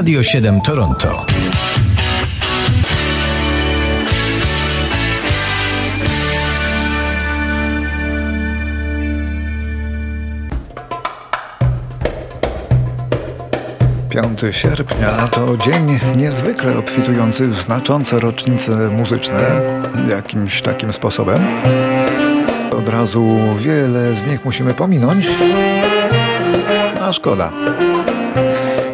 Radio 7 Toronto. Piąty sierpnia to dzień niezwykle obfitujący w znaczące rocznice muzyczne, jakimś takim sposobem. Od razu wiele z nich musimy pominąć, a szkoda.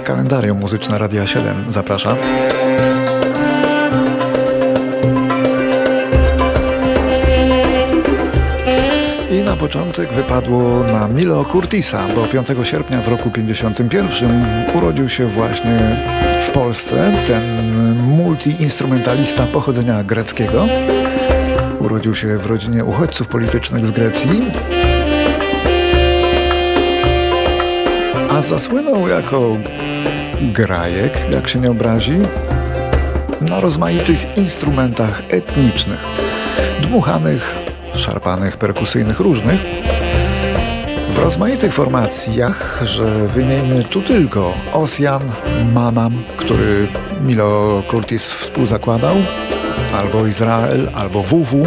Kalendarium muzyczne Radia 7 zaprasza. I na początek wypadło na Milo Curtisa, bo 5 sierpnia w roku 51 urodził się właśnie w Polsce ten multiinstrumentalista pochodzenia greckiego. Urodził się w rodzinie uchodźców politycznych z Grecji. A zasłynął jako grajek, jak się nie obrazi, na rozmaitych instrumentach etnicznych, dmuchanych, szarpanych, perkusyjnych, różnych. W rozmaitych formacjach, że wymienimy tu tylko Osjan, Manam, który Milo Curtis współzakładał, albo Izrael, albo WW.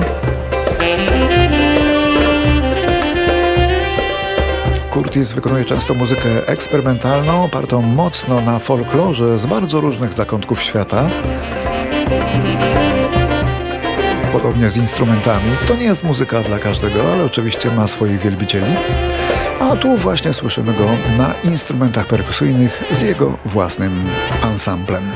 Curtis wykonuje często muzykę eksperymentalną, opartą mocno na folklorze z bardzo różnych zakątków świata. Podobnie z instrumentami. To nie jest muzyka dla każdego, ale oczywiście ma swoich wielbicieli. A tu właśnie słyszymy go na instrumentach perkusyjnych z jego własnym ansamblem.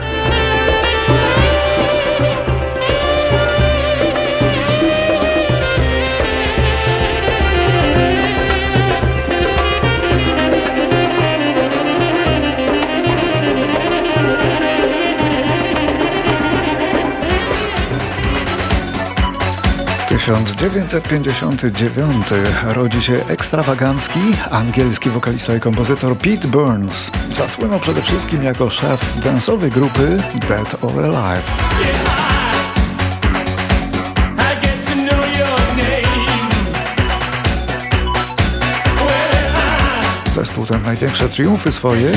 1959 rodzi się ekstrawagancki angielski wokalista i kompozytor Pete Burns. Zasłynął przede wszystkim jako szef dansowej grupy Dead or Alive. Zespół ten największe triumfy swoje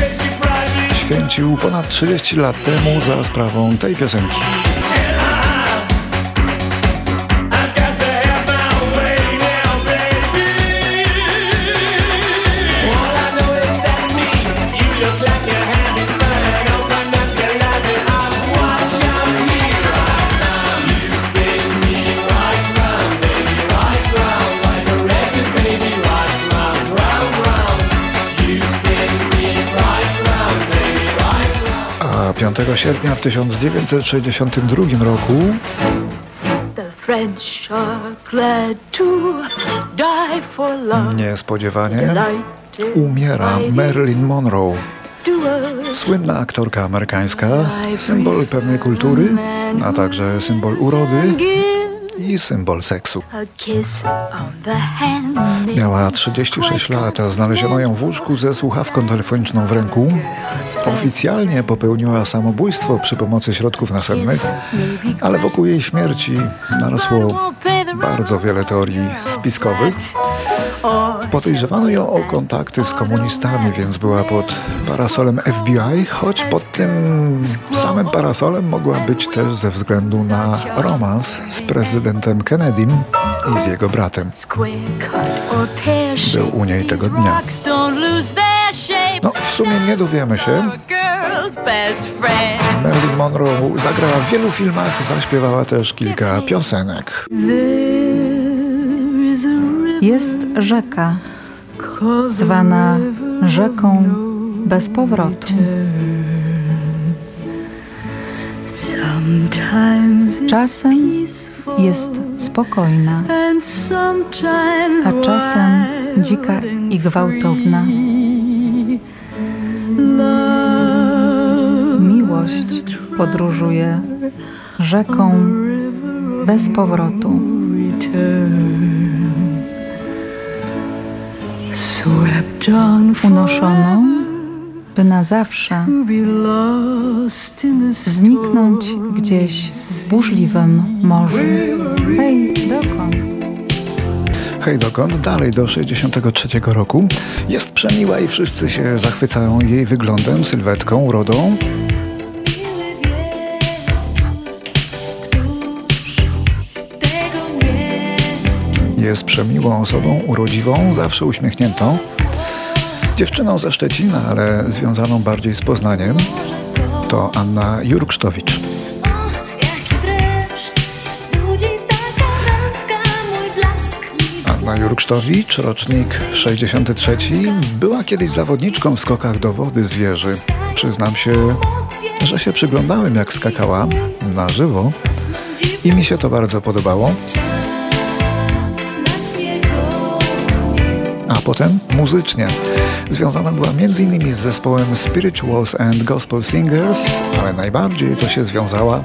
święcił ponad 30 lat temu za sprawą tej piosenki. 5 sierpnia w 1962 roku niespodziewanie umiera Marilyn Monroe. Słynna aktorka amerykańska, symbol pewnej kultury, a także symbol urody i symbol seksu. Miała 36 lat, a znaleziono ją w łóżku ze słuchawką telefoniczną w ręku. Oficjalnie popełniła samobójstwo przy pomocy środków nasennych, ale wokół jej śmierci narosło bardzo wiele teorii spiskowych. Podejrzewano ją o kontakty z komunistami, więc była pod parasolem FBI, choć pod tym samym parasolem mogła być też ze względu na romans z prezydentem Kennedym i z jego bratem. Był u niej tego dnia. No, w sumie nie dowiemy się. Marilyn Monroe zagrała w wielu filmach, zaśpiewała też kilka piosenek. Jest rzeka, zwana rzeką bez powrotu. Czasem jest spokojna, a czasem dzika i gwałtowna. Miłość podróżuje rzeką bez powrotu. Unoszoną, by na zawsze zniknąć gdzieś w burzliwym morzu. Hej, dokąd? Hej dokąd? Dalej do 63 roku. Jest przemiła i wszyscy się zachwycają jej wyglądem, sylwetką, urodą. Jest przemiłą osobą, urodziwą, zawsze uśmiechniętą. Dziewczyną ze Szczecina, ale związaną bardziej z Poznaniem, to Anna Jurksztowicz. Anna Jurksztowicz, rocznik 63, była kiedyś zawodniczką w skokach do wody z wieży. Przyznam się, że się przyglądałem jak skakała na żywo i mi się to bardzo podobało. A potem muzycznie. Związana była m.in. z zespołem Spirituals and Gospel Singers, ale najbardziej to się związała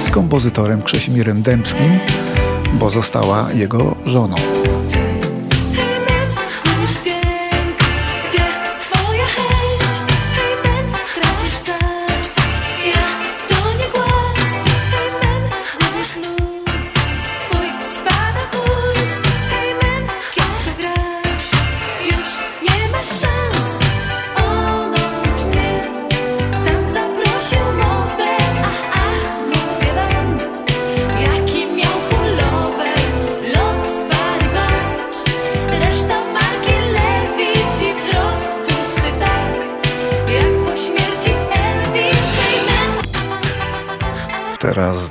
z kompozytorem Krześmirem Dębskim, bo została jego żoną.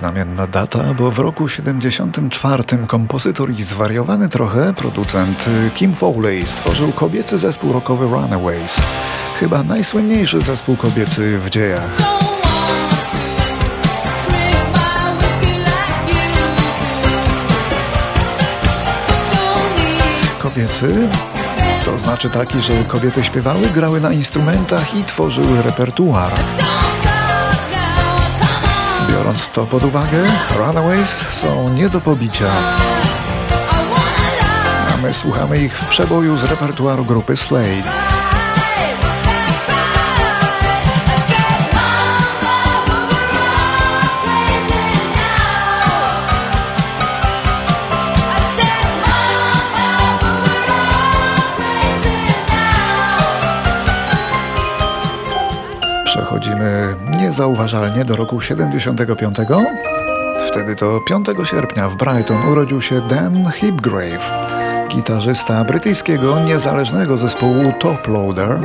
Znamienna data, bo w roku 74 kompozytor i zwariowany trochę producent Kim Foley stworzył kobiecy zespół rockowy Runaways. Chyba najsłynniejszy zespół kobiecy w dziejach. Kobiecy to znaczy taki, że kobiety śpiewały, grały na instrumentach i tworzyły repertuar. Biorąc to pod uwagę, Runaways są nie do pobicia. A my słuchamy ich w przeboju z repertuaru grupy Slade. Niezauważalnie do roku 75. Wtedy to 5 sierpnia w Brighton urodził się Dan Hipgrave, gitarzysta brytyjskiego niezależnego zespołu Top Loader.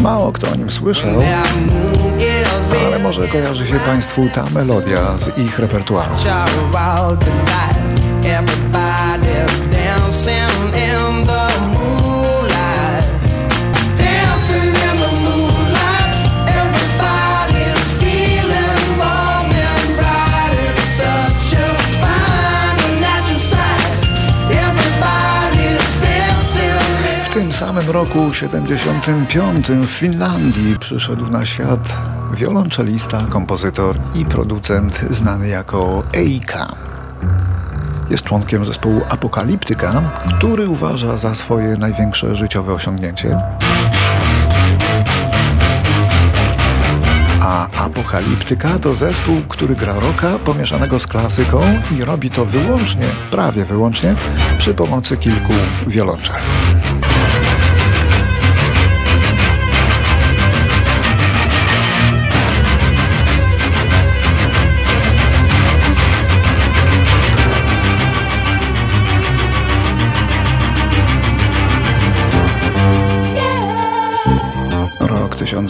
Mało kto o nim słyszał, ale może kojarzy się Państwu ta melodia z ich repertuaru. Samym roku 75 w Finlandii przyszedł na świat wiolonczelista, kompozytor i producent znany jako Eika. Jest członkiem zespołu Apokaliptyka, który uważa za swoje największe życiowe osiągnięcie. A Apokaliptyka to zespół, który gra rocka pomieszanego z klasyką i robi to wyłącznie, prawie wyłącznie, przy pomocy kilku wiolonczel.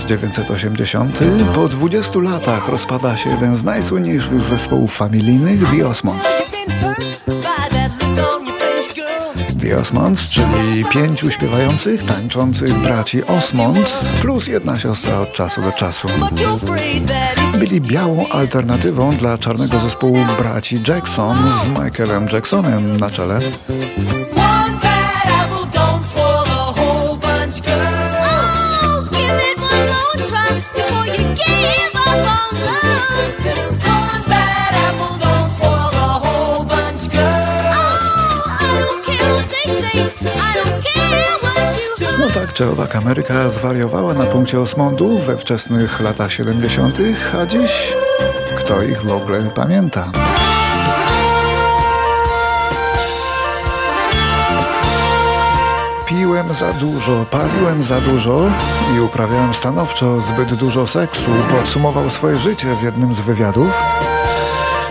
1980. Po 20 latach rozpada się jeden z najsłynniejszych zespołów familijnych, The Osmonds. The Osmonds, czyli pięciu śpiewających, tańczących braci Osmond, plus jedna siostra od czasu do czasu. Byli białą alternatywą dla czarnego zespołu braci Jackson z Michaelem Jacksonem na czele. No tak czy owak Ameryka zwariowała na punkcie Osmondu we wczesnych latach 70., a dziś kto ich w ogóle pamięta? Piłem za dużo, paliłem za dużo i uprawiałem stanowczo zbyt dużo seksu, podsumował swoje życie w jednym z wywiadów.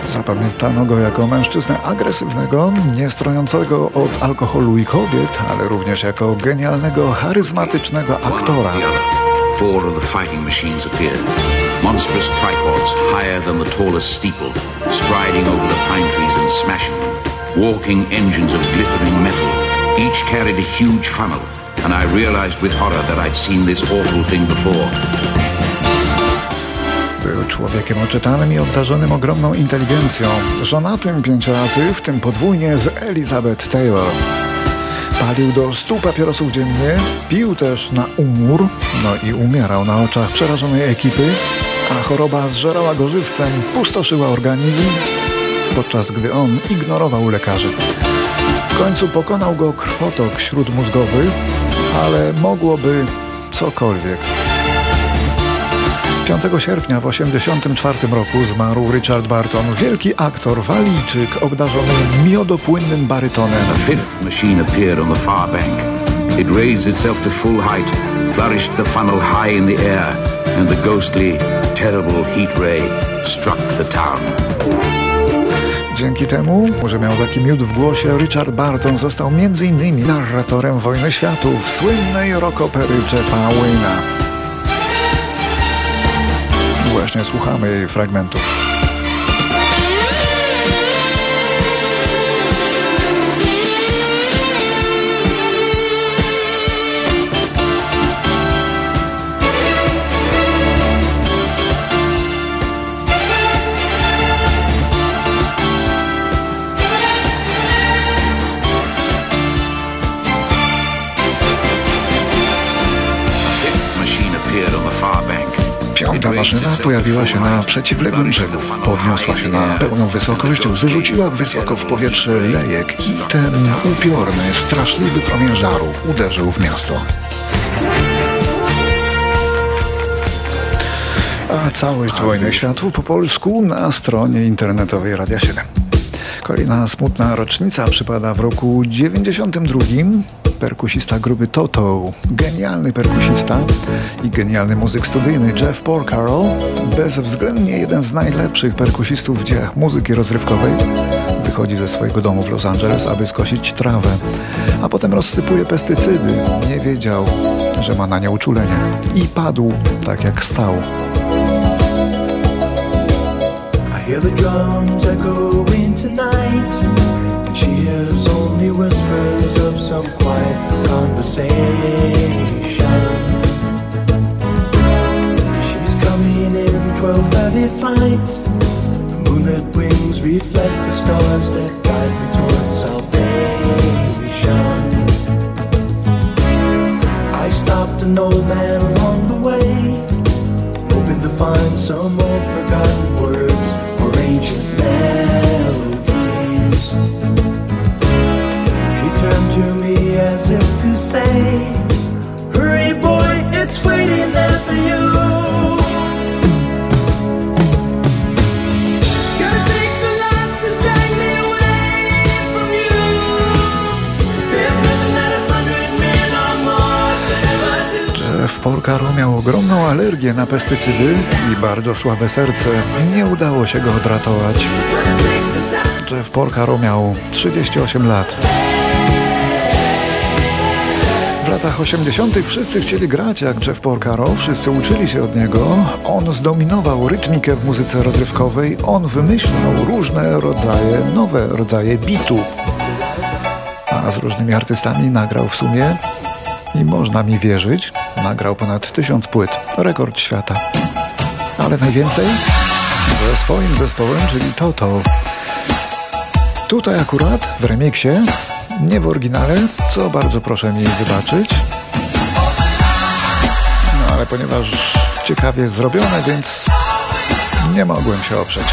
Zapamiętano go jako mężczyznę agresywnego, nie strojącego od alkoholu i kobiet, ale również jako genialnego, charyzmatycznego aktora. Four of the fighting machines appeared. Monstrous tripods higher than the tallest steeple, striding over the pine trees and smashing them. Walking engines of glittering metal. Each carried a huge funnel, and I realized with horror that I'd seen this awful thing before. Był człowiekiem oczytanym i obdarzonym ogromną inteligencją, żonatym pięć razy, w tym podwójnie z Elizabeth Taylor. Palił do stu papierosów dziennie, pił też na umór, no i umierał na oczach przerażonej ekipy, a choroba zżerała go żywcem, pustoszyła organizm, podczas gdy on ignorował lekarzy. W końcu pokonał go krwotok śródmózgowy, ale mogłoby cokolwiek. 5 sierpnia w 1984 roku zmarł Richard Barton, wielki aktor, walijczyk obdarzony miodopłynnym barytonem. A fifth machine appeared on the far bank. It raised itself to full height, flourished the funnel high in the air, and the ghostly, terrible heat ray struck the town. Dzięki temu, że miał taki miód w głosie, Richard Barton został m.in. narratorem Wojny Światów, słynnej rockopery Jeffa Wayna właśnie słuchamy fragmentów. Piąta maszyna pojawiła się na przeciwległym brzegu. Podniosła się na pełną wysokość, wyrzuciła wysoko w powietrze lejek i ten upiorny, straszliwy promień żaru uderzył w miasto. A całość Wojny Światów po polsku na stronie internetowej Radia 7. Kolejna smutna rocznica przypada w roku 92 perkusista grupy Toto, genialny perkusista i genialny muzyk studyjny Jeff Porcaro, bezwzględnie jeden z najlepszych perkusistów w dziejach muzyki rozrywkowej, wychodzi ze swojego domu w Los Angeles, aby skosić trawę, a potem rozsypuje pestycydy. Nie wiedział, że ma na nie uczulenie i padł tak jak stał. Hear the drums echoing tonight. She hears only whispers the same. Porcaro miał ogromną alergię na pestycydy i bardzo słabe serce. Nie udało się go odratować. Jeff Porcaro miał 38 lat. W latach 80. wszyscy chcieli grać jak Jeff Porcaro, wszyscy uczyli się od niego. On zdominował rytmikę w muzyce rozrywkowej, on wymyślał różne rodzaje, nowe rodzaje bitu. A z różnymi artystami nagrał w sumie, i można mi wierzyć, nagrał ponad tysiąc płyt, rekord świata. Ale najwięcej ze swoim zespołem, czyli Toto. Tutaj akurat w remiksie nie w oryginale, co bardzo proszę mi wybaczyć. No ale ponieważ ciekawie zrobione, więc nie mogłem się oprzeć.